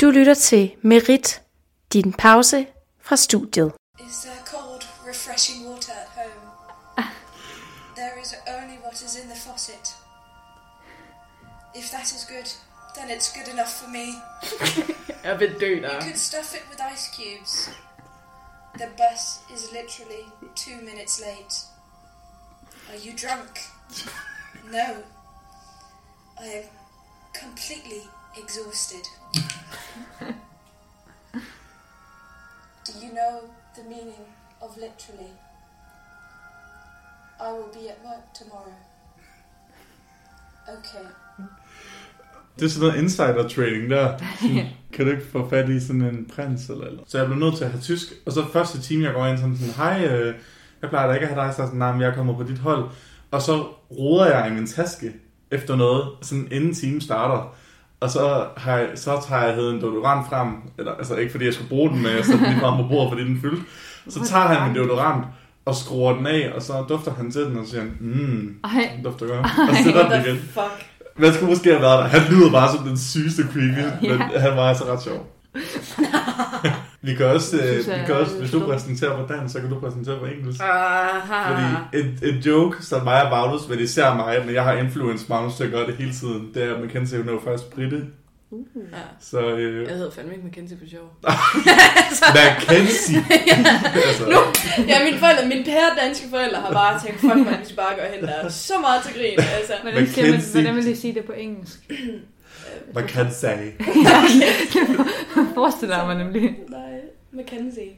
Du lytter til Merit, din pause fra studiet. Is there cold, refreshing water at home? There is only what is in the faucet. If that is good, then it's good enough for me. Jeg vil dø der. You could stuff it with ice cubes. The bus is literally two minutes late. Are you drunk? No. I am completely exhausted. Do you know the meaning of literally? I will be at work tomorrow. Okay. Det er sådan noget insider trading der. Sådan, kan du ikke få fat i sådan en prins eller eller? Så jeg blev nødt til at have tysk. Og så første time, jeg går ind sådan sådan, hej, øh, jeg plejer da ikke at have dig, så jeg sådan, nej, men jeg kommer på dit hold. Og så roder jeg i min taske efter noget, sådan inden timen starter. Og så, har jeg, så tager jeg en deodorant frem, eller, altså ikke fordi jeg skal bruge den, men jeg sætter den lige frem på bordet, fordi den er fyldt. Så tager han min deodorant og skruer den af, og så dufter han til den, og siger, mmm, Ej. den dufter godt. Og sætter den igen. Fuck. Man skulle måske have været der. Han lyder bare som den sygeste creepy, men han var altså ret sjov. Vi kan også, øh, synes, vi jeg kan også hvis du præsenterer på dansk, så kan du præsentere på engelsk. Aha. Fordi en, en joke, som mig og Magnus, men især mig, men jeg har influenced Magnus til at gøre det hele tiden, det er, at Mackenzie hun er jo faktisk britte. Ja. Så øh, Jeg hedder fandme ikke Mackenzie for sjov. Mackenzie. altså, Ja, mine forældre, mine pære danske forældre har bare tænkt, fuck man, vi skal bare gøre hende der så meget til grin. Altså. Hvordan, siger man, hvordan vil jeg sige det på engelsk? Mackenzie. Forestiller mig nemlig. Nej, Mackenzie.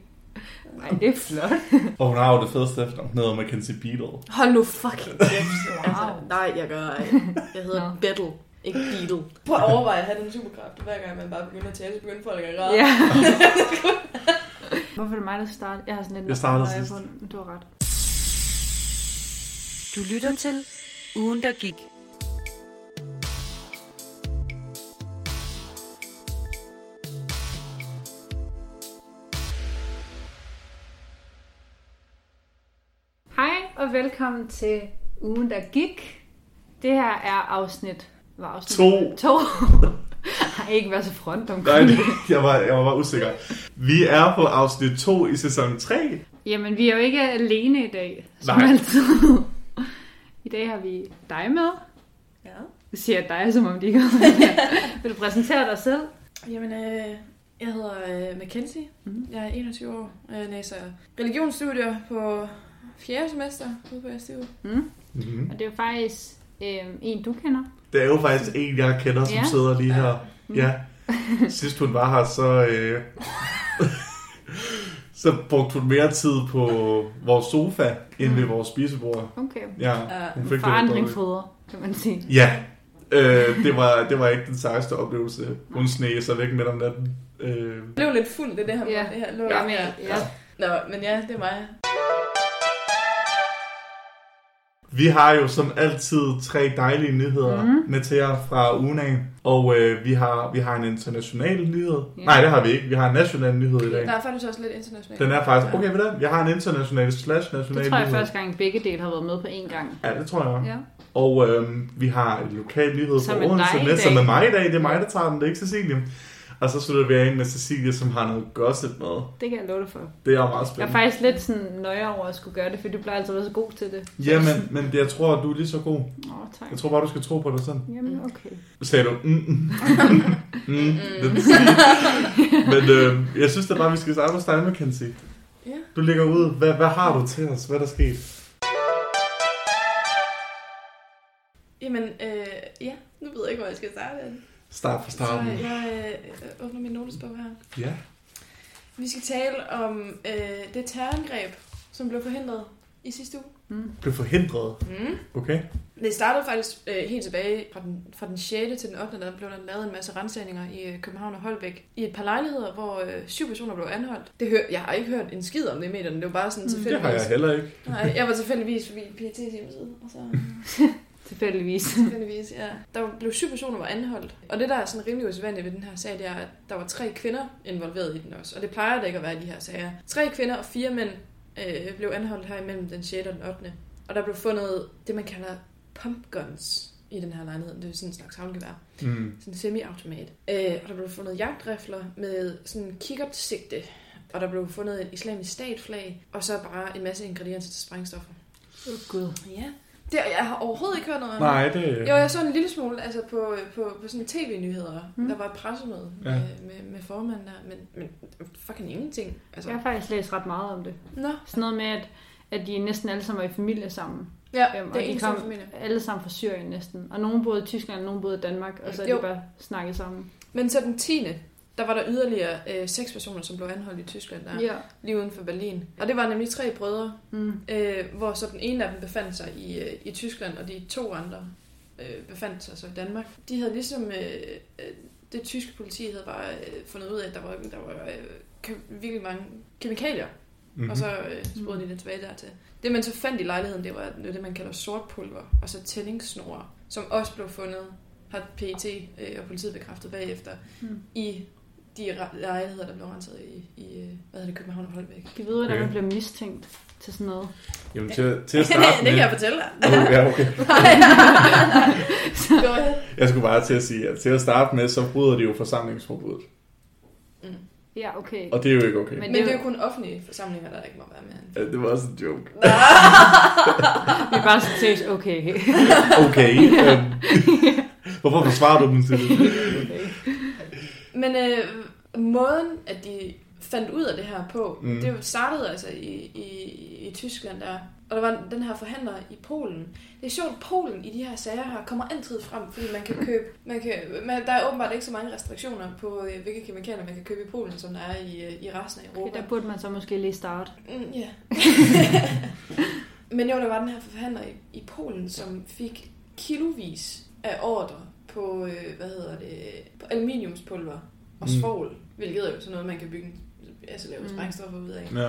Nej, det er flot. Og hun har jo det fedeste efter, hun hedder Mackenzie Beetle. Hold nu fucking kæft. Wow. Altså, nej, jeg gør ej. Jeg hedder Nå. Bettle, ikke Beetle. Prøv at overveje at have den superkraft, hver gang man bare begynder at tale, så begynder folk at græde. Ja. Hvorfor er det mig, der starter? Jeg har sådan lidt... Jeg startede sidst. Du har ret. Du lytter til Ugen, der gik. Velkommen til ugen, der gik. Det her er afsnit... Hvad er afsnit? To. To. Ej, ikke være så front Nej, omkring det. jeg var, jeg var bare usikker. Vi er på afsnit 2 i sæson 3. Jamen, vi er jo ikke alene i dag, som Nej. altid. I dag har vi dig med. Ja. Jeg siger dig, som om de ikke Vil du præsentere dig selv? Jamen, øh, jeg hedder øh, Mackenzie. Mhm. Jeg er 21 år. Jeg læser religionsstudier på fjerde semester ude på SDU. Mm. Mm-hmm. Og det er jo faktisk øh, en, du kender. Det er jo faktisk en, jeg kender, som Ja. sidder lige her. Ja. Sidst hun var her, så... Øh, så brugte hun mere tid på vores sofa, end ved vores spisebord. Okay. Ja, Ja. hun fik det Forandring dårligt. fodre, kan man sige. Ja. Øh, det, var, det var ikke den sejeste oplevelse. Hun sneg sig væk midt om natten. Øh, Jeg blev lidt fuld, det er det her. Ja. Det her lå Ja. ja. mere. Ja. Nå, men ja, det er mig. Vi har jo som altid tre dejlige nyheder mm. med til jer fra ugen af. Og øh, vi, har, vi har en international nyhed. Ja. Nej, det har vi ikke. Vi har en national nyhed i dag. Der er faktisk også lidt internationalt. Den er faktisk... Okay, ved du, jeg har en international slash national Det tror jeg nyhed. første gang begge dele har været med på én gang. Ja, det tror jeg. Ja. Og øhm, vi har en lokal nyhed Som fra Odense med, som er mig i dag. Det er mig, der tager den. Det er ikke Cecilie. Og så slutter vi af med Cecilie, som har noget gossip med. Det kan jeg love dig for. Det er meget Jeg er spændende. faktisk lidt sådan nøje over at skulle gøre det, for du plejer altid at være så god til det. Jamen, men jeg tror, at du er lige så god. Åh, oh, tak. Jeg tror bare, du skal tro på dig selv. Jamen, okay. Sagde du, mm, mm. mm, sige. Men øh, jeg synes da bare, vi skal starte hos dig, Mackenzie. Ja. Du ligger ud. Hvad, hvad har du til os? Hvad er der sket? Jamen, øh, ja, nu ved jeg ikke, hvor jeg skal starte. Start fra Så starten. jeg øh, åbner min notesbog her. Ja. Vi skal tale om øh, det terrorangreb, som blev forhindret i sidste uge. Mm. Blev forhindret. Mm. Okay. Det startede faktisk øh, helt tilbage fra den, fra den 6. til den 8. Der blev der lavet en masse rensagninger i øh, København og Holbæk. I et par lejligheder, hvor øh, syv personer blev anholdt. Det hør, jeg har ikke hørt en skid om det i medierne. Det var bare sådan Mm, det Det har jeg tilfældigvis. heller ikke. Nej, jeg var tilfældigvis forbi PET's hjemmeside. Og så Tilfældigvis. tilfældigvis, ja. Der blev syv personer var anholdt. Og det, der er sådan rimelig usædvanligt ved den her sag, det er, at der var tre kvinder involveret i den også. Og det plejer det ikke at være i de her sager. Tre kvinder og fire mænd øh, blev anholdt her imellem den 6. og den 8. Og der blev fundet det, man kalder pump guns. i den her lejlighed. Det er sådan en slags havngevær. Mm. Sådan en semi-automat. Øh, og der blev fundet jagtrifler med sådan en kikkertsigte. Og der blev fundet et islamisk statflag. Og så bare en masse ingredienser til sprængstoffer. Åh oh, gud. Ja. Det, jeg har overhovedet ikke hørt noget om Nej, det. Jo, jeg så en lille smule altså på, på, på sådan tv-nyheder. Mm. Der var et pressemøde Ja. med, med, med formanden der, men, men fucking ingenting. Altså, Jeg har faktisk læst ret meget om det. Nå, Sådan noget med, at, at de næsten alle sammen var i familie sammen. ja, Øhm, det er og de kom familie. alle sammen fra Syrien næsten. Og nogen boede i Tyskland, og nogen boede i Danmark. Og så er de bare snakket sammen. Men så den 10. der var der yderligere øh, seks personer, som blev anholdt i Tyskland, der, Ja. lige uden for Berlin. Og det var nemlig tre brødre, Mm. øh, hvor så den ene af dem befandt sig i, øh, i Tyskland, og de to andre øh, befandt sig så i Danmark. De havde ligesom, øh, øh, det tyske politi havde bare øh, fundet ud af, at der var, der var øh, ke- virkelig mange kemikalier, Mhm. mm-hmm. og så øh, spurgte de det tilbage dertil. Det man så fandt i lejligheden, det var det, man kalder sortpulver, og så tændingssnore, som også blev fundet, har PET øh, og politiet bekræftet bagefter, Mm. i de lejligheder, der blev renset i, i øh, hvad hedder det, København og Holbæk. Kan vi vide, hvordan Okay. man bliver mistænkt til sådan noget? Jamen, til, til at starte det kan jeg fortælle dig. Oh, ja, okay. Jeg skulle bare til at sige, at til at starte med, så bryder de jo forsamlingsforbuddet. Ja, okay. Og det er jo ikke okay. Men- Men det er jo kun offentlige forsamlinger, der ikke må være med. Ja, det var også en joke. Vi er bare sådan seriøst, okay. Okay. øhm, Hvorfor forsvarer du dem til det? okay. Men øh, måden, at de fandt ud af det her på, Mm. mm. det startede altså i, i, i Tyskland der. Og der var den her forhandler i Polen. Det er sjovt, at Polen i de her sager her kommer altid frem, fordi man kan købe... Man kan, man, der er åbenbart ikke så mange restriktioner på, øh, hvilke kemikalier man kan købe i Polen, som der er i, øh, i resten af Europa. okay. Der burde man så måske lige starte. Mm, ja. Men jo, der var den her forhandler i, i Polen, som fik kilovis af ordre på, øh, hvad hedder det, på aluminiumspulver og Mm. Hvilket er jo sådan noget, man kan bygge, altså lave Mm. sprængstoffer ud af. Ja.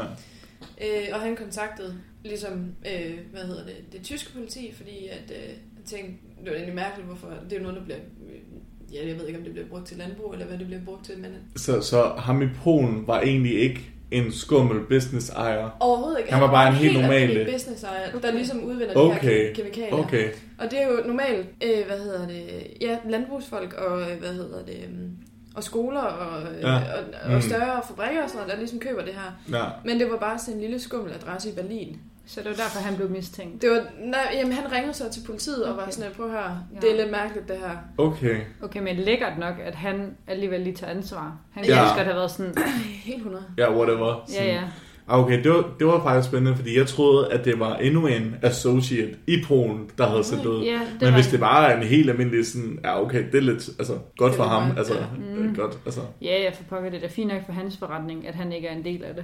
Øh, og han kontaktede ligesom, øh, hvad hedder det, det tyske politi, fordi at, øh, jeg tænkte, det var egentlig mærkeligt, hvorfor, det er jo noget, der bliver, øh, ja, jeg ved ikke, om det bliver brugt til landbrug, eller hvad det bliver brugt til, men Så, så ham i Polen var egentlig ikke en skummel business ejer. overhovedet ikke. Han var bare en helt normal- almindelig business ejer, der ligesom udvinder de Okay. her ke- kemikalier. Okay. Og det er jo normalt, øh, hvad hedder det, ja, landbrugsfolk og, øh, hvad hedder det, øhm, og skoler og, øh, Ja. og, og Mm. større fabrikker og sådan noget, der ligesom køber det her. Ja. Men det var bare sådan en lille skummel adresse i Berlin. Så det var derfor, han blev mistænkt. Det var, nej, jamen han ringede så til politiet og var Okay. sådan, prøv at høre, Ja. det er lidt mærkeligt det her. Okay. Okay, men lækkert nok, at han alligevel lige tager ansvar. Han Ja. kunne også godt have været sådan, Helt 100. Ja, whatever. ja ja. Ah, Okay, det var, det var faktisk spændende, fordi jeg troede, at det var endnu en associate i Polen, der havde sendt ud. ja det Men hvis det bare er en helt almindelig sådan, ja okay, det er lidt, altså, godt Det for er ham, altså, ja. mm. godt, altså. Ja, ja, for pokker det er da fint nok for hans forretning, at han ikke er en del af det.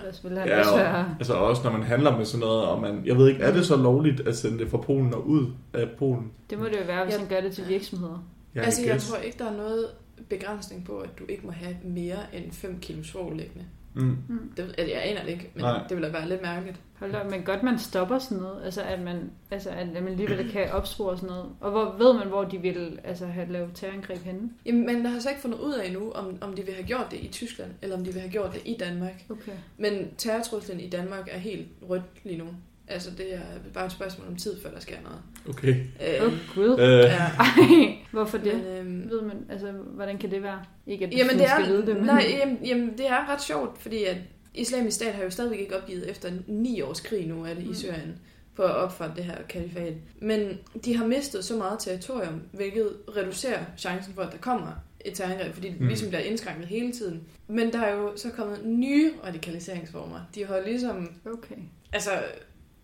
Ellers ville han Ja, også og, være... altså også når man handler med sådan noget, og man, jeg ved ikke, er det så lovligt at sende det fra Polen og ud af Polen? Det må det jo være, hvis Ja. han gør det til virksomheder. Ja, altså jeg guess. tror ikke, der er noget begrænsning på, at du ikke må have mere end 5 kilo svovl liggende. Mm. Det, altså, jeg aner det ikke, men Nej. Det ville da være lidt mærkeligt. Hold da, op, men godt man stopper sådan noget, altså at man, altså at man alligevel kan opspore sådan noget. Og hvor ved man, hvor de vil altså, have lavet terrorangreb henne? Jamen, men der har så ikke fundet ud af endnu, om, om de vil have gjort det i Tyskland, eller om de vil have gjort det i Danmark. Okay. Men terrortruslen i Danmark er helt rødt lige nu. Altså, det er bare et spørgsmål om tid, før der sker noget. Okay. Øh, Åh, oh, gud. Øh, ja. Ej, hvorfor det? Men, øhm, Ved man, altså, hvordan kan det være? Ikke at du jamen, det skal er, vide det, men... nej, jamen, jamen, det er ret sjovt, fordi at islamisk stat har jo stadigvæk ikke opgivet efter ni års krig nu er det i Mm. Syrien for at opfatte det her kalifat. Men de har mistet så meget territorium, hvilket reducerer chancen for, at der kommer et terrorangreb, fordi det Mm. ligesom bliver indskrænket hele tiden. Men der er jo så kommet nye radikaliseringsformer. De har ligesom, Okay. altså,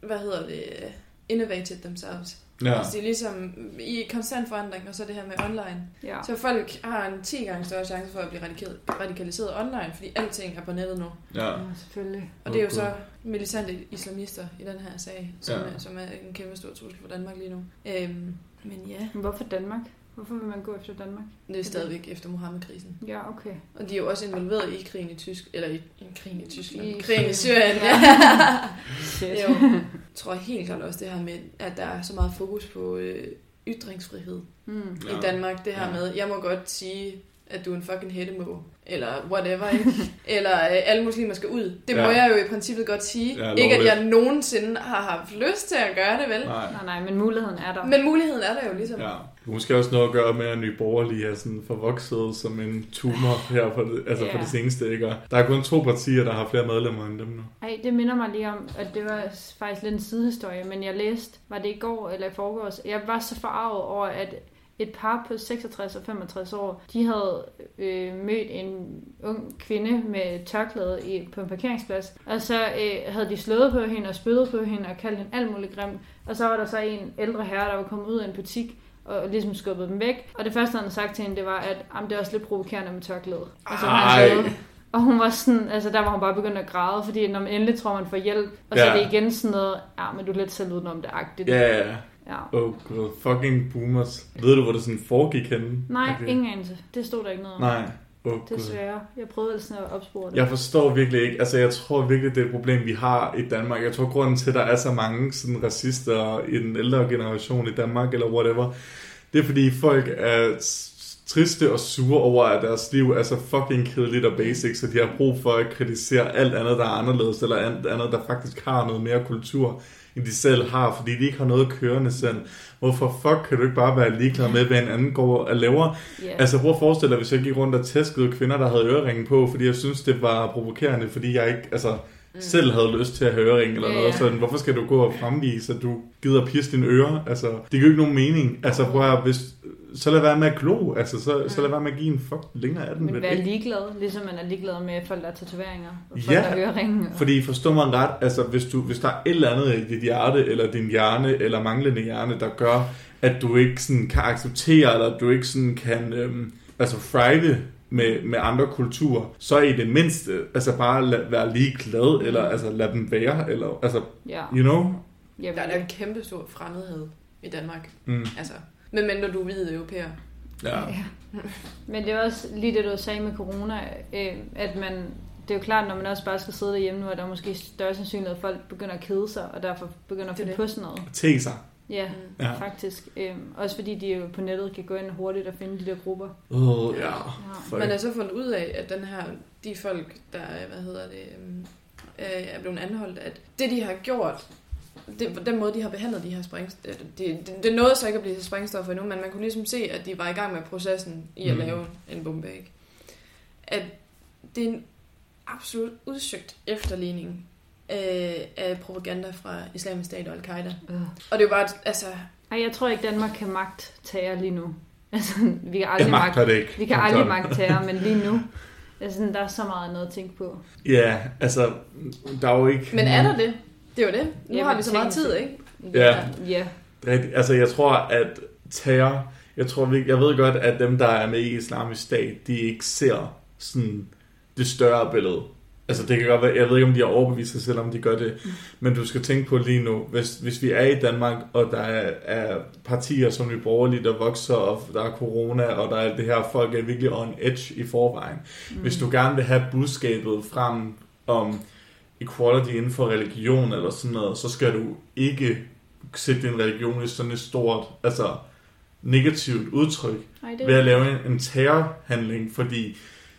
hvad hedder det, innovated themselves. ja. Ja. Altså, de er ligesom i konstant forandring, og så det her med online. Ja. Så folk har en 10 gange større chance for at blive radikal- radikaliseret online, fordi alting er på nettet nu. ja. ja, selvfølgelig. Og det er jo så militante islamister i den her sag, som, Ja. ja. er, som er en kæmpe stor trussel for Danmark lige nu. Øhm, men ja, Men hvorfor Danmark? Hvorfor vil man gå efter Danmark? det er stadigvæk efter Mohammed-krisen. Ja, okay. Og de er jo også involveret i krigen i Tysk, eller i, i krigen i Tyskland. I I krigen i Syrien. Syrien, ja. Shit. jo. Jeg tror helt klart også det her med, at der er så meget fokus på øh, ytringsfrihed Mm. ja. i Danmark. Det her Ja. med, jeg må godt sige at du er en fucking hættemå, eller whatever, ikke? eller øh, alle muslimer skal ud. Det må Ja. jeg jo i princippet godt sige. Ja, ikke at jeg nogensinde har haft lyst til at gøre det, vel? Nej. Nej, nej, men muligheden er der. Men muligheden er der jo ligesom. Ja. Det måske også noget at gøre med, at Nye Borgerlige er sådan forvokset som en tumor her for det, altså Ja. det seneste. Ikke? Og Der er kun to partier, der har flere medlemmer end dem nu. Ej, det minder mig lige om, at det var faktisk lidt en sidehistorie, men jeg læste, var det i går eller i forgårs, jeg var så forarvet over, at et par på 66 og 65 år, de havde øh, mødt en ung kvinde med tørklæde i, på en parkeringsplads, og så øh, havde de slået på hende og spyttet på hende og kaldt hende alt muligt grimt, og så var der så en ældre herre, der var kommet ud af en butik, og ligesom skubbet dem væk. Og det første, han havde sagt til hende, det var, at "Jamen, det er også lidt provokerende med tørklæde. Altså, han havde- og hun var sådan, altså der var hun bare begyndt at græde, fordi når man endelig tror, man får hjælp, og så Ja. er det igen sådan noget, ja, men du er lidt selv udenom det agtigt. Ja, ja, ja. ja. Oh god, fucking boomers. Ved du, hvor det sådan foregik henne? Nej, Okay. ingen anelse. Det stod der ikke noget om. Nej. Oh. Desværre. Jeg prøvede ellers at opspore det. Jeg forstår virkelig ikke, altså jeg tror virkelig, det er et problem, vi har i Danmark. Jeg tror, grunden til, at der er så mange sådan racister i den ældre generation i Danmark, eller whatever, det er fordi folk er triste og sure over, at deres liv er så fucking kedeligt og basic, så de har brug for at kritisere alt andet, der er anderledes, eller alt andet, der faktisk har noget mere kultur, end de selv har, fordi de ikke har noget kørende selv. Hvorfor fuck kan du ikke bare være ligeglad med, hvad en anden går og laver? Ja. Altså prøv at forestille dig, hvis jeg gik rundt og tæskede kvinder, der havde øreringen på, fordi jeg synes, det var provokerende, fordi jeg ikke altså, mm. selv havde lyst til at have ørering eller Ja, noget ja. sådan. Hvorfor skal du gå og fremvise, at du gider at pisse dine ører? Altså, det giver jo ikke nogen mening. Altså prøv at, hvis, så lad være med at glo. Altså, så, så lad være med at give en fuck længere af den. Men ikke? ligeglad, ligesom man er ligeglad med folk, der har tatoveringer, og folk, Ja, der har øreringe. Og... Fordi forstå mig ret, altså hvis, du, hvis der er et eller andet i dit hjerte, eller din hjerne, eller manglende hjerne, der gør, at du ikke sådan kan acceptere, eller du ikke sådan kan øhm, altså thrive med, med andre kulturer, så i det mindste, altså bare lad, være ligeglad, eller altså lad dem være, eller altså, Ja, you know? jeg Der er en kæmpe stor fremmedhed i Danmark. Mm, Altså, medmindre du er hvid europæer. ja. Ja. Men det er også lige det, du sagde med corona, øh, at man, det er jo klart, når man også bare skal sidde derhjemme nu, at der er måske større sandsynlighed, at folk begynder at kede sig, og derfor begynder at finde på sådan noget. Te sig. Ja, Mm. Ja. faktisk. Øhm, også fordi de jo på nettet kan gå ind hurtigt og finde de der grupper. Oh, ja. Ja. Man har så fundet ud af, at den her, de folk, der hvad hedder det, øhm, øh, er blevet anholdt, at det de har gjort, det, den måde de har behandlet de her sprængstoffer, det, det, det, det nåede så ikke at blive til sprængstoffer endnu, men man kunne ligesom se, at de var i gang med processen i at Mm. lave en bombe, ikke? At det er en absolut udsøgt efterligning af, af propaganda fra islamisk stat og al-Qaida. Øh. Og det er jo bare, altså, Ej, jeg tror ikke, Danmark kan magt terror lige nu. Altså, vi kan aldrig Jeg magter magte, det ikke. vi kan aldrig terror, men lige nu, altså, der er så meget noget at tænke på. Ja, altså, der er jo ikke... men er der det? Det er jo det. Nu Ja, har vi så meget tid, ikke? Ja. Ja, Rigtig, altså jeg tror, at terror, jeg tror, vi- jeg ved godt, at dem, der er med i islamisk stat, de ikke ser sådan det større billede. Altså det kan godt være, jeg ved ikke, om de har overbevist sig selv, om de gør det, men du skal tænke på lige nu, hvis, hvis vi er i Danmark, og der er, er partier som Nye Borgerlige, der vokser, og der er corona, og der er det her, folk er virkelig on edge i forvejen. Mm. Hvis du gerne vil have budskabet frem om equality inden for religion eller sådan noget, så skal du ikke sætte din religion i sådan et stort, altså negativt udtryk Nej, det ved at lave en, en terrorhandling, fordi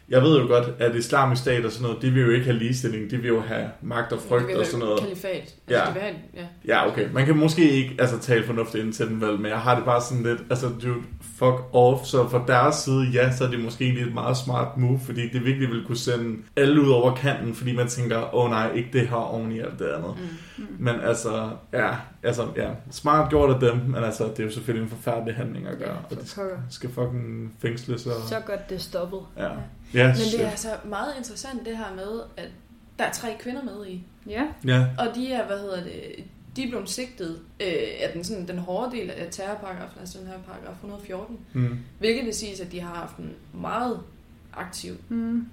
jeg ved jo godt, at islamisk stat og sådan noget, de vil jo ikke have ligestilling, de vil jo have magt og frygt og sådan noget. Kalifat. Altså, Ja. ja. Det vil have, ja. Ja, okay. Man kan måske ikke altså, tale fornuftigt ind til den vel, men jeg har det bare sådan lidt, altså dude, fuck off. Så fra deres side, ja, så er det måske egentlig et meget smart move, fordi det virkelig vil kunne sende alle ud over kanten, fordi man tænker, åh oh, nej, ikke det her oven i alt det andet. Mm. Men altså, ja, altså, ja, smart gjort af dem, men altså, det er jo selvfølgelig en forfærdelig handling at gøre, og de skal fucking fængsles og... Så godt det er stoppet. Ja. Ja, Men shit. det er altså meget interessant det her med, at der er tre kvinder med i. Ja, Ja, Og de er, hvad hedder det, de er blevet sigtet øh, af den, sådan, den hårde del af terrorparagrafen, altså den her paragraf 114. mm. Hvilket vil sige, at de har haft en meget aktiv mm.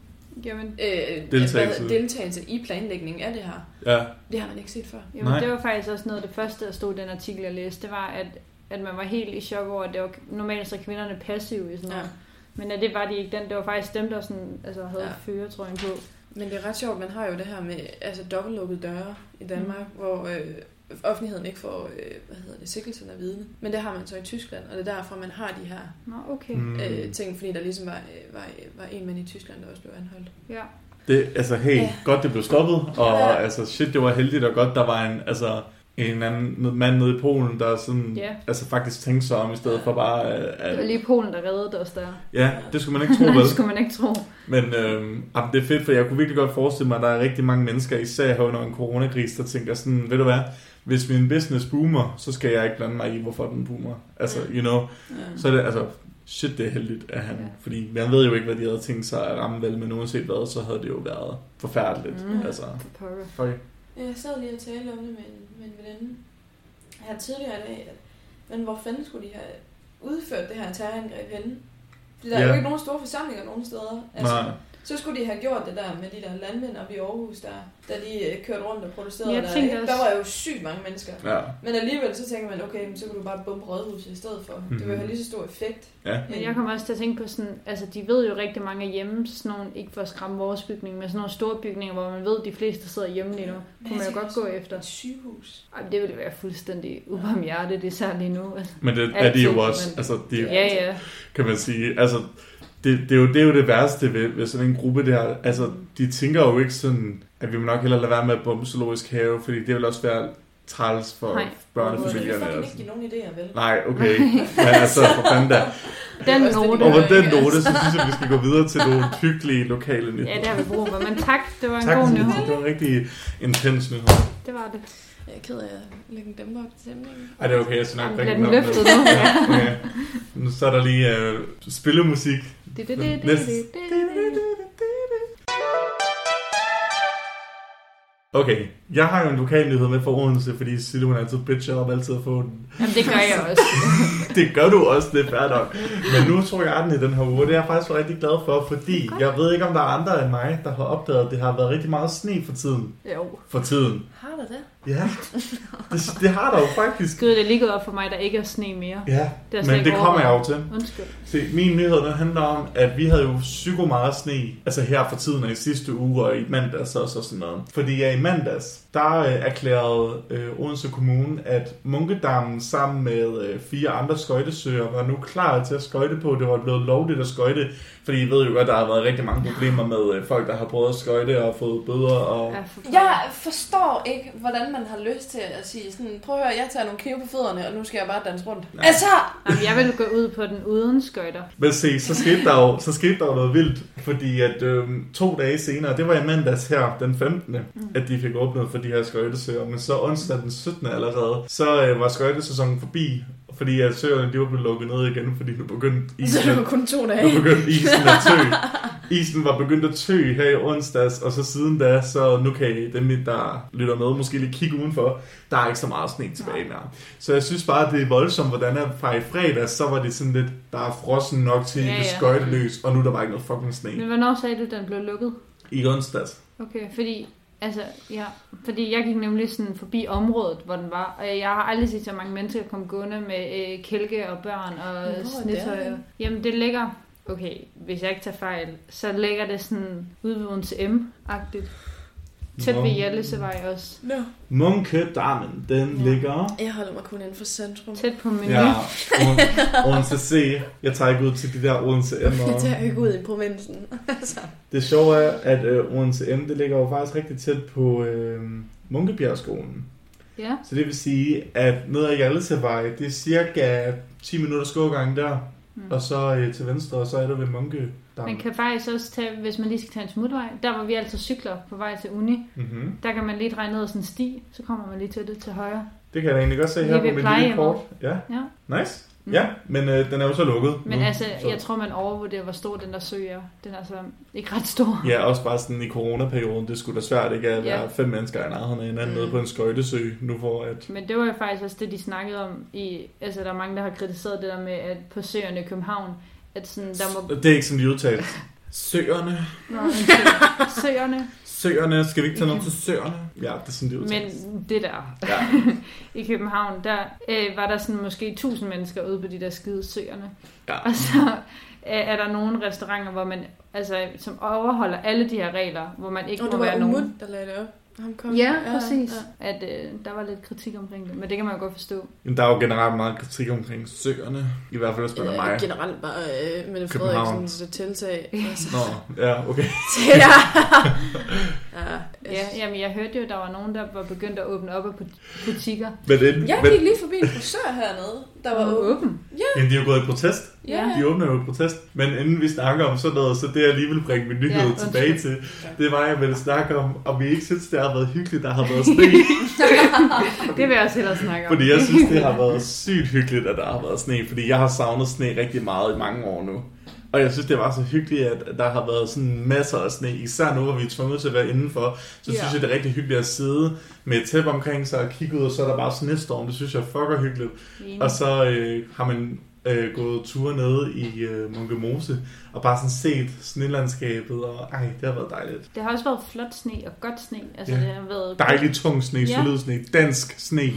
Jamen, øh, Deltagelse. hvad- deltagelse i planlægningen af det her. ja, Det har man ikke set før. jamen Nej. det var faktisk også noget af det første, der stod i den artikel, jeg læste. Det var, at, at man var helt i chok over, at det var normalt så er kvinderne passive i sådan noget. Ja. Men at det var de ikke. Den, det var faktisk dem, der sådan, altså, havde ja. føretrøjen på. Men det er ret sjovt, man har jo det her med altså dobbeltlukkede døre i Danmark, mm. hvor øh, offentligheden ikke får, øh, hvad hedder det, sikkelsen af vidne. Men det har man så i Tyskland, og det er derfor, man har de her Nå, okay. Mm. øh, ting, fordi der ligesom var, øh, var, var en mand i Tyskland, der også blev anholdt. Ja. Det, altså, hey, Ja. godt det blev stoppet, og Ja. altså, shit, det var heldigt, og godt, der var en, altså, en anden mand nede i Polen, der sådan, Ja. altså faktisk tænkte sig om, i stedet for bare, øh, Det var at, lige Polen, der reddede os der. ja, det skulle man ikke tro, vel? det skulle man ikke tro. Men øh, det er fedt, for jeg kunne virkelig godt forestille mig, at der er rigtig mange mennesker, især her under en coronakris, der tænker sådan, ved du hvad, hvis min business boomer, så skal jeg ikke blande mig i, hvorfor den boomer. Altså, you know, Ja. så er det, altså, shit, det er heldigt af han. Ja. Fordi man ved jo ikke, hvad de havde tænkt sig at ramme vel, men uanset hvad, så havde det jo været forfærdeligt. Mm. Altså, For fuck. Jeg sad lige og talte om det med en, med en veninde her tidligere i dag, at, men hvor fanden skulle de have udført det her terrorangreb henne? Fordi der er Ja. jo ikke nogen store forsamlinger nogen steder. Altså, Nej. Så skulle de have gjort det der med de der landmænd oppe i Aarhus, der, da de øh, kørte rundt og protesterede. Jeg der, ikke? der var jo sygt mange mennesker. Ja. Men alligevel så tænker man, okay, men så kunne du bare bombe rådhuset i stedet for. Mm-hmm. Det vil have lige så stor effekt. Ja. Men jeg kommer også til at tænke på sådan, altså de ved jo rigtig mange hjemme, sådan nogle, ikke for at skræmme vores bygning, men sådan nogle store bygninger, hvor man ved, at de fleste sidder hjemme lige nu. Kunne man jo godt gå efter. Et sygehus. Ej, det ville være fuldstændig ubarmhjertet, især lige nu. Altså. Men det er de jo også, men- altså, de, Ja, ja. kan man sige. Altså, det, det, er jo, det er jo det værste ved, ved sådan en gruppe der. Altså, de tænker jo ikke sådan, at vi må nok hellere lade være med at bombe zoologisk have, fordi det vil også være træls for Nej. børnefamilierne. Kan sådan. ikke give nogen idéer, vel? Nej, okay. Men altså, for fanden da. Den note. Og på den note, så synes jeg, vi skal gå videre til nogle hyggelige lokale nyheder. Ja, det har vi brug for. Men tak, det var en Tak, god nyhed. det var en rigtig intens nyhed. Det var det. Jeg er ked af at lægge en dæmper op til stemningen. Ej, det er okay, jeg nok Jamen, bringe bliver den løftet nu. nu? Ja, okay. Nu så er der lige øh, spillemusik. Det, det, det, det, Næste. det, det, det. Okay, jeg har jo en lokal nyhed med for Odense, fordi Sille hun altid bitcher op altid at få den. Jamen, det gør jeg også. Det gør du også, det er fair nok. Men nu tror jeg den i den her uge, det er jeg faktisk rigtig glad for, fordi jeg ved ikke, om der er andre end mig, der har opdaget, at det har været rigtig meget sne for tiden. Jo. For tiden. Har der det? Ja, det, det har der jo faktisk. Gud, det er lige gået op for mig, der ikke er sne mere. Ja, Det men det kommer jeg jo til. Undskyld. Se, min nyhed den handler om, at vi havde jo psyko meget sne, altså her for tiden og i sidste uge og i mandags også og sådan noget. Fordi ja, i mandags, der øh, erklærede øh, Odense Kommune, at Munkedammen sammen med øh, fire andre skøjtesøer var nu klar til at skøjte på. Det var blevet lovligt at skøjte, fordi I ved jo, at der har været rigtig mange problemer med øh, folk, der har prøvet at skøjte og fået bøder. Og... Ja, Jeg forstår ikke, hvordan man har lyst til at sige sådan, prøv at høre, jeg tager nogle knive på fødderne, og nu skal jeg bare danse rundt. Nej. Altså, Jamen, jeg vil gå ud på den uden skøjter. Men se, så skete der jo, så skete der jo noget vildt, fordi at øh, to dage senere, det var i mandags her, den 15., mm. at de fik åbnet for de her skøjtesøer, men så onsdag den 17. allerede, så øh, var skøjtesæsonen forbi, fordi at søerne de var blevet lukket ned igen, fordi nu begyndte så isen, det var kun to nu dage. begyndte isen at tø. Isen var begyndt at tø her i onsdags, og så siden da, så nu kan I, dem, der lytter med, måske lige kigge udenfor. Der er ikke så meget sne tilbage mere. Så jeg synes bare, det er voldsomt, hvordan at fra i fredags, så var det sådan lidt, der er frossen nok til, ja. ja. skøjteløs, og nu er der bare ikke noget fucking sne. Men hvornår sagde du, den blev lukket? I onsdags. Okay, fordi, altså, ja, fordi jeg gik nemlig sådan forbi området, hvor den var, og jeg har aldrig set så mange mennesker komme gående med øh, kælke og børn og er snitøj. det? Jamen, det ligger, okay, hvis jeg ikke tager fejl, så ligger det sådan ude ved M-agtigt. Tæt ved Jallesevej også. No. Munkedammen, den Ja. ja. ligger... Jeg holder mig kun inden for centrum. Tæt på menu. Ja, Oden- Odense C. Jeg tager ikke ud til de der Odense M. Det Og tager jeg ikke ud i provinsen. altså. det sjove er, at øh, Odense M, det ligger jo faktisk rigtig tæt på øh, Munkebjergskolen. ja. Så det vil sige, at ned ad Hjaltevej, det er cirka 10 minutters gågang der, Mm. og så øh, til venstre, og så er der ved Munke. Man kan faktisk også tage, hvis man lige skal tage en smutvej, der hvor vi altid cykler på vej til uni, Mm-hmm. der kan man lige dreje ned ad sådan en sti, så kommer man lige til det til højre. Det kan jeg da egentlig godt se Lige her på mit lille kort. Ja, Ja. nice. Mm. Ja, men øh, den er jo så lukket Men nu, altså, så. jeg tror, man overvurderer, hvor stor den der sø er. Den er altså ikke ret stor. Ja, også bare sådan i coronaperioden, det skulle da svært ikke at Ja. være fem mennesker i nærheden af hinanden Mm. nede på en skøjtesø, nu hvor at... Men det var jo faktisk også det, de snakkede om i... Altså, der er mange, der har kritiseret det der med, at på søerne i København, at sådan, der må... Det er ikke sådan, de udtalte. Søerne. Nå, undskyld. søerne. Søerne. Skal vi ikke tage noget til søerne? Ja, det er sådan, de Men udtalte. det der Ja. i København, der øh, var der sådan måske 1000 mennesker ude på de der skide søerne. Ja. Og så øh, er der nogle restauranter, hvor man, altså, som overholder alle de her regler, hvor man ikke Og må det var være nogen. Umut, der lagde det op. Ham kom. Ja, præcis. Ja. At øh, der var lidt kritik omkring det, men det kan man jo godt forstå. Men der er jo generelt meget kritik omkring søerne. I hvert fald, hvis man er Ja, mig. generelt bare øh, Mette. Frederiksens tiltag. Altså, Nå, ja, okay. ja. ja. Ja, jamen jeg hørte jo, der var nogen, der var begyndt at åbne op af but- butikker. Men, det, Jeg men, gik lige forbi en frisør hernede, der var åben. åben. men de er jo gået i protest. Ja. De åbner jo i protest. Men inden vi snakker om sådan noget, så det jeg lige vil bringe min nyhed Ja, ja, tilbage til, det var, jeg ville snakke om, om vi ikke synes, det har været hyggeligt, der har været sne. Det vil jeg også hellere snakke om. Fordi jeg synes, det har været sygt hyggeligt, at der har været sne. Fordi jeg har savnet sne rigtig meget i mange år nu. Og jeg synes, det var så hyggeligt, at der har været sådan masser af sne. Især nu, hvor vi er tvunget til at være indenfor. Så Ja. synes jeg, det er rigtig hyggeligt at sidde med et tæppe omkring sig og kigge ud, og så er der bare snestorm. Det synes jeg er fucker hyggeligt. Enig. Og så øh, har man øh, gået ture nede i øh, Munke Mose, og bare sådan set snelandskabet, og ej, det har været dejligt. Det har også været flot sne og godt sne. Altså Ja. det har været Dejlig tung sne, Ja. solid sne, dansk sne.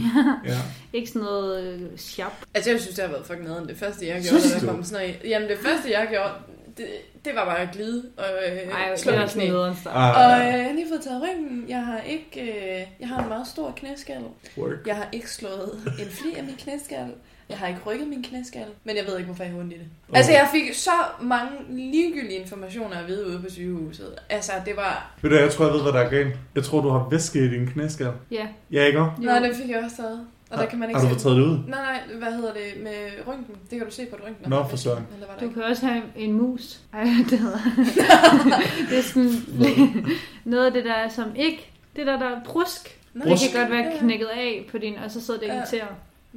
Ja. ikke sådan noget øh, sharp. Altså, jeg synes, det har været fucking nederen. Det første, jeg gjorde, da der kom sne. Jamen, det første, jeg gjorde, det, det var bare at glide og øh, Ej, slå mit knæ. nederen. Ah, Og øh, jeg har lige fået taget ryggen. Jeg har ikke, øh, jeg har en meget stor knæskal. work. Jeg har ikke slået en fli af min knæskal. Jeg har ikke rykket min knæskal, men jeg ved ikke, hvorfor jeg har ondt i det. Oh. Altså, jeg fik så mange ligegyldige informationer at vide ude på sygehuset. Altså, det var... Ved du, jeg tror, jeg ved, hvad der er galt. Jeg tror, du har væske i din knæskal. Ja. Ja, ikke. Nej, det fik jeg også taget. Og der kan man ikke Har du fået taget det ud? Nej, nej, hvad hedder det med røntgen? Det kan du se på et røntgen. Nå, for søren. Du kan også have en mus. Ej, det hedder. det er sådan noget af det der, som ikke... Det der, der er brusk. Nå, Det kan godt være knækket af på din, og så sidder det Ja. og irriterer.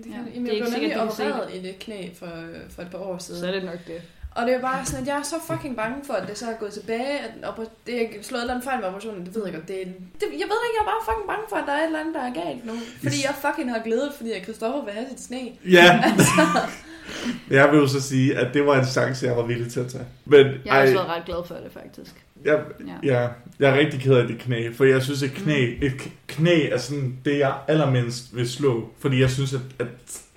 Det kan, Ja, Jamen, er jeg ikke blev nemlig opereret i det knæ for, for et par år siden. Så er det nok det. Og det er bare sådan, at jeg er så fucking bange for, at det så er gået tilbage, at det er slået et eller andet fejl med operationen, det ved jeg godt. Det, er, det, jeg ved ikke, jeg er bare fucking bange for, at der er et eller andet, der er galt nu. Fordi jeg fucking har glædet, fordi at Christoffer vil have sit sne. Ja. jeg vil jo så sige, at det var en chance, jeg var villig til at tage. Men Jeg har også været ret glad for det, faktisk. jeg, Ja. ja, jeg er rigtig ked af det knæ, for jeg synes, at knæ, Mm. et knæ er sådan det, jeg allermindst vil slå. Fordi jeg synes, at, at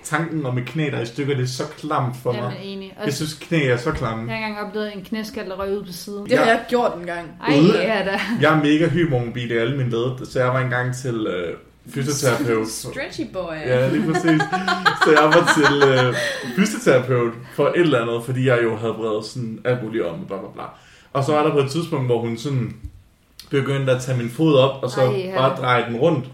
tanken om et knæ, der er i stykker, det er så klamt for Jamen, mig. enig. Jeg Også, synes, knæ er så klamme. jeg har engang oplevet en knæskal, der røg ud på siden. Det har jeg gjort en gang. Ej, Ude. ja da. Jeg er mega hypermobil i alle mine led, så jeg var engang til øh, fysioterapeut. Stretchy boy. Ja, lige præcis. Så jeg var til øh, fysioterapeut for et eller andet, fordi jeg jo havde bredt sådan alt muligt om, bla bla bla. Og så var der på et tidspunkt, hvor hun sådan begyndte at tage min fod op, og så Ej, ja. bare dreje den rundt.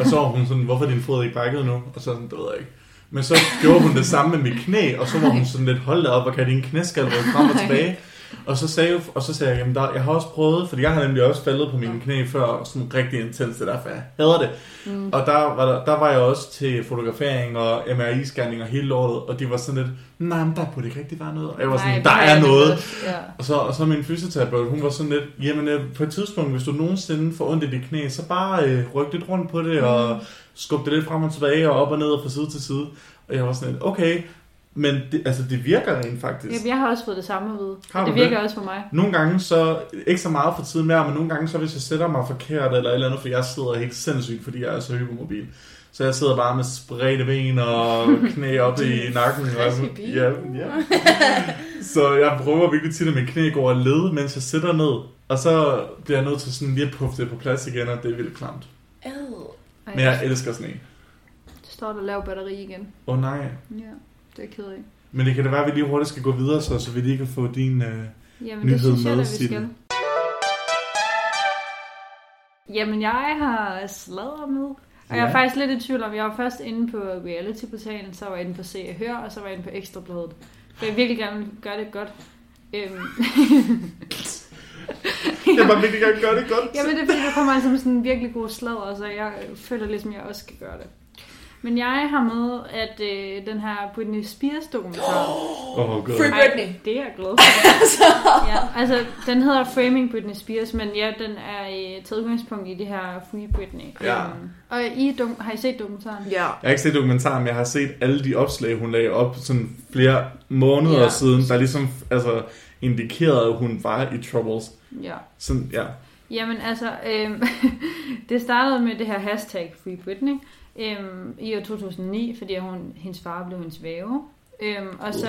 Og så var hun sådan, hvorfor er din fod ikke brækket nu? Og så sådan, det ved jeg ikke. Men så gjorde hun det samme med mit knæ, og så var hun sådan lidt, hold da op, og kan din knæskal rykke frem og tilbage? Og så sagde, jeg, og så sagde jeg, jamen der, jeg har også prøvet, fordi jeg har nemlig også faldet på mine knæ før, sådan rigtig intens, det er derfor jeg hader det. Mm. Og der var, der, der var jeg også til fotografering og MRI-scanning og hele lortet, og de var sådan lidt, nej, men der burde ikke rigtig være noget. Og jeg var sådan, Nej, der er noget. Ja. Og så, og så min fysioterapeut, hun var sådan lidt, jamen øh, på et tidspunkt, hvis du nogensinde får ondt i dit knæ, så bare øh, ryk lidt rundt på det, og skub det lidt frem og tilbage, og op og ned og fra side til side. Og jeg var sådan lidt, okay, men det, altså, det virker rent faktisk. Jamen, jeg har også fået det samme at vide. Har Og du det virker det? også for mig. Nogle gange så, ikke så meget for tiden mere, men nogle gange så hvis jeg sætter mig forkert eller et eller andet, for jeg sidder helt sindssygt, fordi jeg er så hypermobil. Så jeg sidder bare med spredte ben og knæ op i nakken. Og, ja, ja. Så jeg prøver virkelig tit, at mit knæ går og led, mens jeg sætter ned. Og så bliver jeg nødt til sådan lige at puffe det på plads igen, og det er vildt klamt. Men jeg elsker sne. Det står der lav batteri igen. Åh oh, nej. Ja, det er ked af. Men det kan da være, at vi lige hurtigt skal gå videre, så, så vi lige kan få din... Øh... Jamen, Nyhed det synes jeg, med, vi skal. Jamen, jeg har sladret med. Og jeg er Ja. faktisk lidt i tvivl om, jeg var først inde på reality-portalen, så var jeg inde på Se og Hør, og så var jeg inde på Ekstrabladet. For jeg virkelig gerne vil gøre det godt. Øhm, Jeg var virkelig gerne gøre det godt. Jamen, det er fordi, der kommer altså sådan en virkelig god sladder, så jeg føler ligesom, jeg også skal gøre det. Men jeg har med, at øh, den her Britney Spears dokumentar... Oh, god. Free Britney. det er jeg glad for. ja, altså, den hedder Framing Britney Spears, men ja, den er øh, taget udgangspunkt i det her Free Britney. Ja. Øhm, og I dum- har I set dokumentaren? Ja. Jeg har ikke set dokumentaren, men jeg har set alle de opslag, hun lagde op sådan flere måneder Ja. siden, der ligesom altså, indikerede, at hun var i troubles. Ja. Sådan, ja. Jamen altså, øhm, det startede med det her hashtag Free Britney øhm, i år 2009, fordi hun, hendes far blev hendes væve. Øhm, og så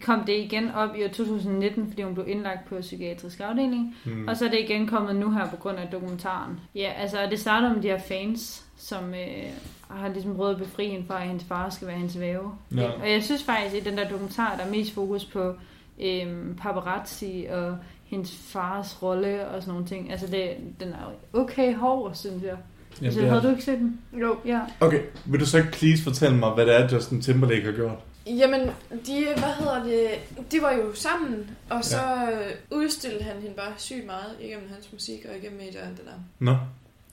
kom det igen op i år 2019, fordi hun blev indlagt på psykiatrisk afdeling. Hmm. Og så er det igen kommet nu her på grund af dokumentaren. Ja, altså det starter med de her fans, som øh, har ligesom prøvet at befri hende fra, at hendes far skal være hendes væve. Ja. Og jeg synes faktisk, at i den der dokumentar, der er mest fokus på øh, paparazzi og hendes fars rolle og sådan nogle ting. Altså det, den er okay hård, synes jeg. Jamen, altså, det havde du ikke set den? Jo. Ja. Okay, vil du så ikke please fortælle mig, hvad det er, Justin Timberlake har gjort? Jamen, de, hvad hedder det, de var jo sammen, og så ja. udstillede han hende bare sygt meget igennem hans musik og igennem medier og alt det der. Nå,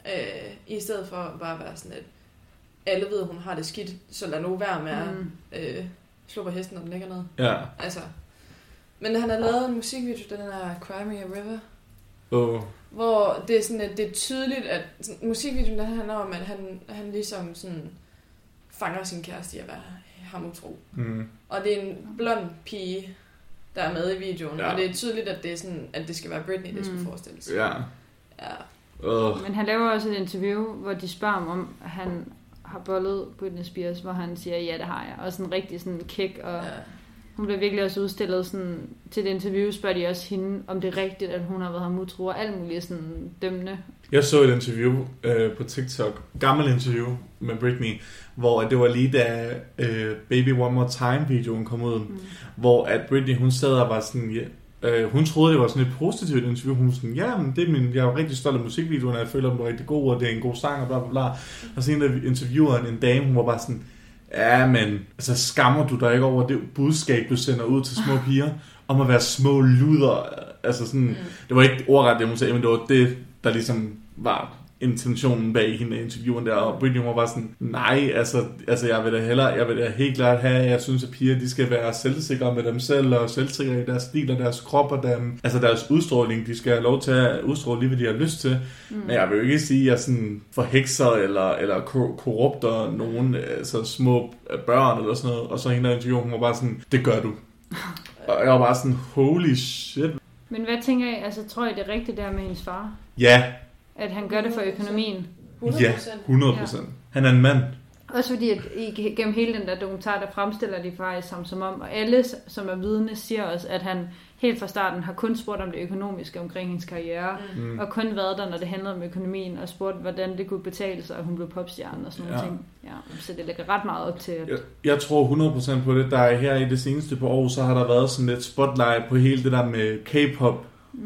Øh, I stedet for bare at være sådan et, alle ved, hun har det skidt, så lad nu være med at Mm. øh, slå på hesten, når den ligger ned. ja. Altså. Men han har lavet en musikvideo, den der Cry Me a River, Oh. hvor det er sådan, at det er tydeligt, at sådan, musikvideoen der handler om, at han, han ligesom sådan fanger sin kæreste i at være ham utro. Mm. Og det er en blond pige, der er med i videoen, Ja. og det er tydeligt, at det, er sådan, at det skal være Britney, det skulle Mm. forestilles. Ja. ja. Oh. Men han laver også et interview, hvor de spørger ham om, han har bollet Britney Spears, hvor han siger, ja, det har jeg. Og sådan rigtig sådan kick, og ja. Hun bliver virkelig også udstillet sådan, til det interview, spørger de også hende, om det er rigtigt, at hun har været ham utro, og alt muligt sådan dømmende. Jeg så et interview øh, på TikTok, gammel interview med Britney, hvor det var lige da øh, Baby One More Time videoen kom ud, mm. hvor at Britney hun sad og var sådan, ja, øh, hun troede det var sådan et positivt interview, hun var sådan, ja, men det er min, jeg er rigtig stolt af musikvideoen, og jeg føler, den var rigtig god, og det er en god sang, og bla bla bla. Og så en af intervieweren, en dame, hun var bare sådan, ja, men altså, skammer du dig ikke over det budskab, du sender ud til små piger, om at være små luder, altså sådan, mm. det var ikke ordret det, hun sagde, men det var det, der ligesom var intentionen bag hende interviewen der, og Britney var bare sådan, nej, altså, altså jeg vil da hellere, jeg vil da helt klart have, jeg synes, at piger, de skal være selvsikre med dem selv, og selvsikre i deres stil og deres krop, og dem, altså deres udstråling, de skal have lov til at udstråle lige, hvad de har lyst til, mm. men jeg vil jo ikke sige, at jeg sådan forhekser, eller, eller kor- korrupter nogen, altså små børn, eller sådan noget, og så hende der interview, hun var bare sådan, det gør du. Og jeg var bare sådan, holy shit. Men hvad tænker I, altså tror I det er rigtigt der med hendes far? Ja, At han gør det for økonomien? 100%. ja, 100 procent. Han er en mand. Også fordi, at i- gennem hele den der dokumentar, der fremstiller de faktisk ham som om, og alle, som er vidne, siger også, at han helt fra starten har kun spurgt om det økonomiske omkring hendes karriere, Mm. og kun været der, når det handlede om økonomien, og spurgt, hvordan det kunne betale sig, at hun blev popstjerne og sådan nogle Ja. ting. Ja, så det lægger ret meget op til, at... Jeg, jeg tror 100% på det. Der er her i det seneste par år, så har der været sådan lidt spotlight på hele det der med K-pop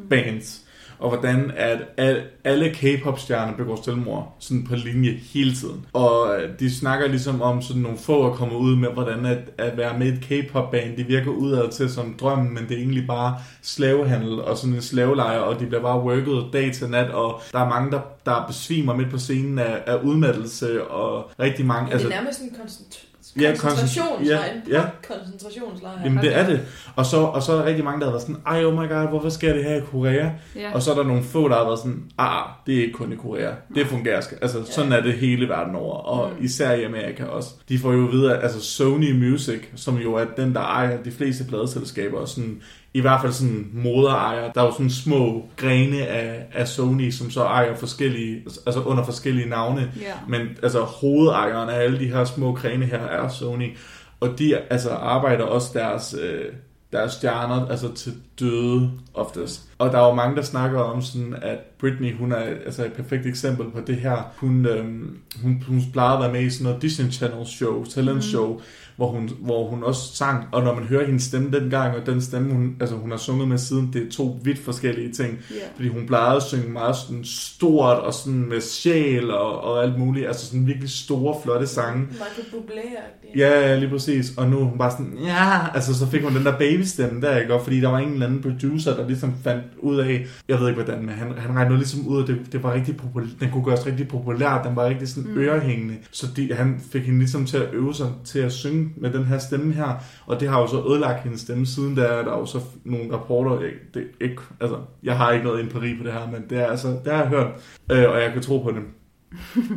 bands. Og hvordan at al- alle K-pop-stjerner begår selvmord sådan på linje hele tiden. Og øh, de snakker ligesom om sådan nogle få at komme ud med, hvordan at, at være med et K-pop-band, det virker udad til som drømmen, men det er egentlig bare slavehandel og sådan en slavelejr, og de bliver bare worket dag til nat, og der er mange, der, der besvimer midt på scenen af, af udmattelse, og rigtig mange... Ja, det er nærmest sådan en koncentr- Ja, koncentrationslejr. koncentr- en ja, ja. koncentrationslejr. Jamen det er det. Og så, og så er der rigtig mange, der har været sådan, ej oh my god, hvorfor sker det her i Korea? Ja. Og så er der nogle få, der har været sådan, ah, det er ikke kun i Korea. Det fungerer. Altså, sådan er det hele verden over. Og Mm. især i Amerika også. De får jo videre, altså Sony Music, som jo er den, der ejer de fleste pladeselskaber, og sådan, i hvert fald sådan moderejer. Der er jo sådan små grene af, af Sony, som så ejer forskellige, altså under forskellige navne. Ja. Men altså hovedejeren af alle de her små grene her er Sony. Og de altså arbejder også deres, øh, deres stjerner altså til døde oftest. Og der er jo mange, der snakker om sådan, at Britney, hun er altså et perfekt eksempel på det her. Hun, øhm, hun, hun plejede at være med i sådan noget Disney Channel show, talent show, mm. hvor, hun, hvor hun også sang. Og når man hører hendes stemme dengang, og den stemme, hun, altså, hun har sunget med siden, det er to vidt forskellige ting. Ja. Fordi hun plejede at synge meget sådan stort og sådan med sjæl og, og alt muligt. Altså sådan virkelig store, flotte sange. Michael. Ja, lige præcis. Og nu er hun bare sådan, ja, altså så fik hun den der babystemme der, ikke? Og fordi der var ingen anden producer, der ligesom fandt ud af, jeg ved ikke hvordan, men han, han regnede ligesom ud af, det, det var rigtig populært, den kunne gøres rigtig populær, den var rigtig sådan Mm. ørehængende. Så de, han fik hende ligesom til at øve sig til at synge med den her stemme her, og det har jo så ødelagt hendes stemme siden, der er der jo så nogle rapporter, ikke, det, ikke, altså, jeg har ikke noget empiri på det her, men det er altså, det har jeg hørt, øh, og jeg kan tro på det.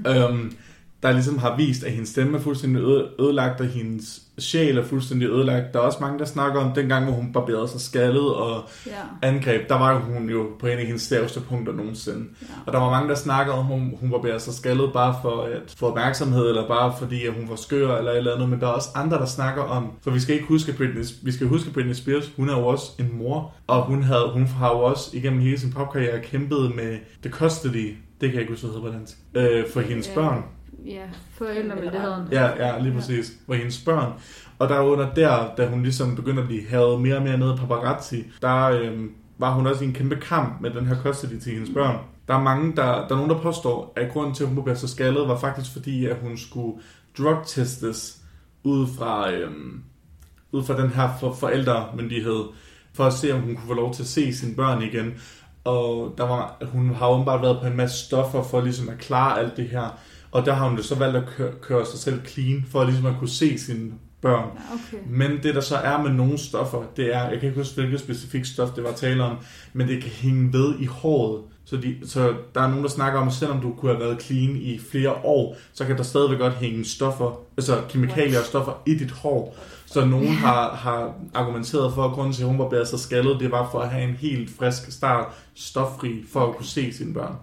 øhm, der ligesom har vist, at hendes stemme er fuldstændig øde- ødelagt, og hendes sjæl er fuldstændig ødelagt. Der er også mange, der snakker om dengang, hvor hun barberede sig skaldet og Ja. angreb. Der var hun jo på en af hendes laveste punkter nogensinde. Ja. Og der var mange, der snakker om, at hun, hun barberede sig skaldet bare for at få opmærksomhed, eller bare fordi, at hun var skør eller et eller andet. Men der er også andre, der snakker om, for vi skal ikke huske Britney, vi skal huske Britney Spears, hun er jo også en mor, og hun, havde, hun har jo også igennem hele sin popkarriere kæmpet med the custody, det kan jeg ikke huske, hvad hedder på dansk, øh, for hendes Ja. børn. Ja, forældremyndigheden. Ja, ja, lige præcis. Hvor hendes børn. Og der under der, da hun ligesom begyndte at blive havet mere og mere ned på paparazzi, der øhm, var hun også i en kæmpe kamp med den her custody til hendes børn. Der er mange, der, der er nogen, der påstår, at grunden til, at hun blev så skaldet, var faktisk fordi, at hun skulle drugtestes ud fra, øhm, ud fra den her for, forældremyndighed, for at se, om hun kunne få lov til at se sine børn igen. Og der var, hun har åbenbart været på en masse stoffer for ligesom at klare alt det her. Og der har hun jo så valgt at køre, køre sig selv clean, for ligesom at kunne se sine børn. Okay. Men det der så er med nogle stoffer, det er, jeg kan ikke huske hvilket specifikt stof det var tale om, men det kan hænge ved i håret. Så, de, så der er nogen, der snakker om, at selvom du kunne have været clean i flere år, så kan der stadigvæk godt hænge stoffer, altså kemikalier og stoffer i dit hår. Så nogen har, har argumenteret for, at grunden til, at hun var bedre så skaldet, det var for at have en helt frisk start, stoffri, for at kunne se sine børn.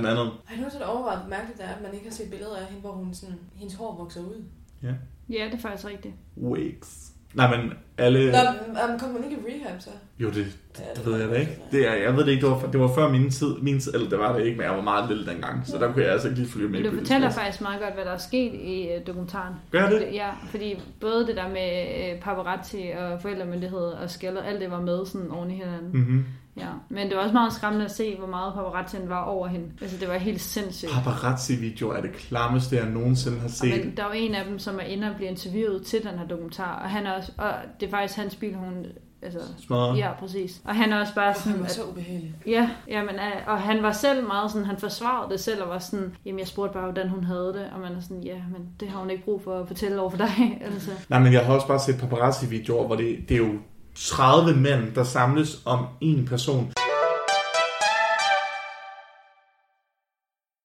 Blandt andet. Har du sådan overvejet, hvor mærkeligt det er, at man ikke har set billeder af hende, hvor hun sådan, hendes hår vokser ud? Ja, det er faktisk rigtigt. Wigs. Nej, men alle... Nå, um, kommer hun ikke i rehab så? Jo, det, Ja, det ved jeg da ikke. Det er, jeg ved det ikke, det var, det var før min tid, min tid, eller det var det ikke, men jeg var meget lille dengang, så der kunne jeg altså ikke lige følge med. Men du fortæller Spears. faktisk meget godt, hvad der er sket i øh, dokumentaren. Gør det? Ja, fordi både det der med øh, paparazzi og forældremyndighed og skælder, alt det var med sådan oven i hinanden. Mm-hmm. Ja, men det var også meget skræmmende at se, hvor meget paparazzien var over hende. Altså, det var helt sindssygt. Paparazzi-videoer er det klammeste, jeg nogensinde har Og set. men der var en af dem, som er inde og bliver interviewet til den her dokumentar, og han er også, og det er faktisk hans bil, hun, altså, Smadret. ja, præcis. Og han er også bare Han sådan, var at, så ubehagelig. ja, jamen, og han var selv meget sådan, han forsvarede det selv, og var sådan, jamen, jeg spurgte bare, hvordan hun havde det, og man er sådan, ja, men det har hun ikke brug for at fortælle over for dig, altså. Nej, men jeg har også bare set paparazzi-videoer, hvor det, det er jo 30 mænd, der samles om en person.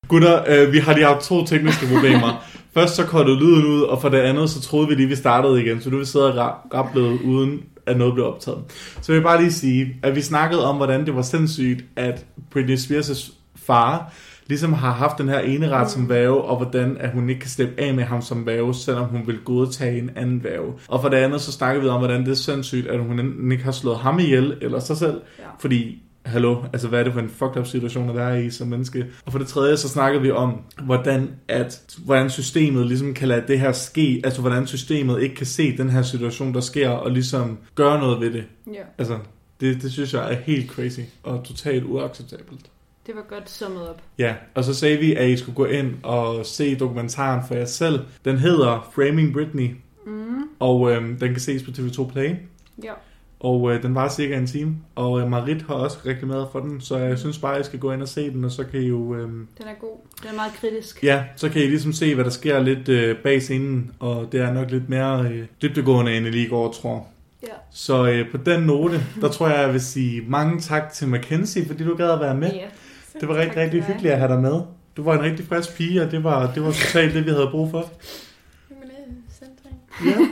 Gutter, øh, vi har lige haft to tekniske problemer. Først så kottede lyden ud, og for det andet så troede vi lige, vi startede igen. Så nu vi siddet og ra- rapplet uden at noget blev optaget. Så jeg vil bare lige sige, at vi snakkede om, hvordan det var sindssygt, at Britney Spears' far ligesom har haft den her ene ret som værge, og hvordan at hun ikke kan slippe af med ham som værge, selvom hun vil godtage en anden værge. Og for det andet så snakkede vi om, hvordan det er sindssygt, at hun enten ikke har slået ham ihjel, eller sig selv, Ja. fordi hallo, altså hvad er det for en fucked up situation at være i som menneske? Og for det tredje, så snakkede vi om, hvordan, at, hvordan systemet ligesom kan lade det her ske, altså hvordan systemet ikke kan se den her situation, der sker, og ligesom gøre noget ved det. Ja, Altså, det, det synes jeg er helt crazy, og totalt uacceptabelt. Det var godt summet op. Ja, og så sagde vi, at I skulle gå ind og se dokumentaren for jer selv. Den hedder Framing Britney, Mm, og øhm, den kan ses på TV2 Play. ja. Og øh, den var cirka en time, og øh, Marit har også reklameret for den, så jeg synes bare, at I skal gå ind og se den, og så kan I jo... Øh, Den er god. Den er meget kritisk. ja, så kan I ligesom se, hvad der sker lidt øh, bag scenen, og det er nok lidt mere øh, dybdegående, end I lige går tror. Ja. Så øh, på den note, der tror jeg, jeg vil sige mange tak til Mackenzie, fordi du gad at være med. ja. Det var rigtig, Tak, rigtig det hyggeligt at have dig med. Du var en rigtig frisk pige, og det var, det var totalt det, vi havde brug for. Jamen, øh, Ja.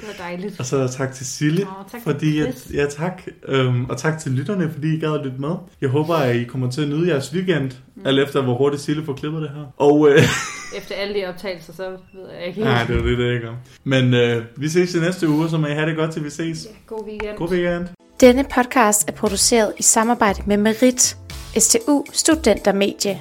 Det var dejligt. Og så tak til Sille, Nå, tak fordi for at, ja tak, øhm, og tak til lytterne, fordi I gad at lytte med. Jeg håber, at I kommer til at nyde jeres weekend, mm. alt efter hvor hurtigt Sille får klippet det her. Og øh, Efter alle de optagelser, så ved jeg ikke helt. nej, det var det, det jeg gør. Men øh, vi ses i næste uge, så må I have det godt, til vi ses. Ja, god weekend. God weekend. Denne podcast er produceret i samarbejde med Merit, STU Studentermedie.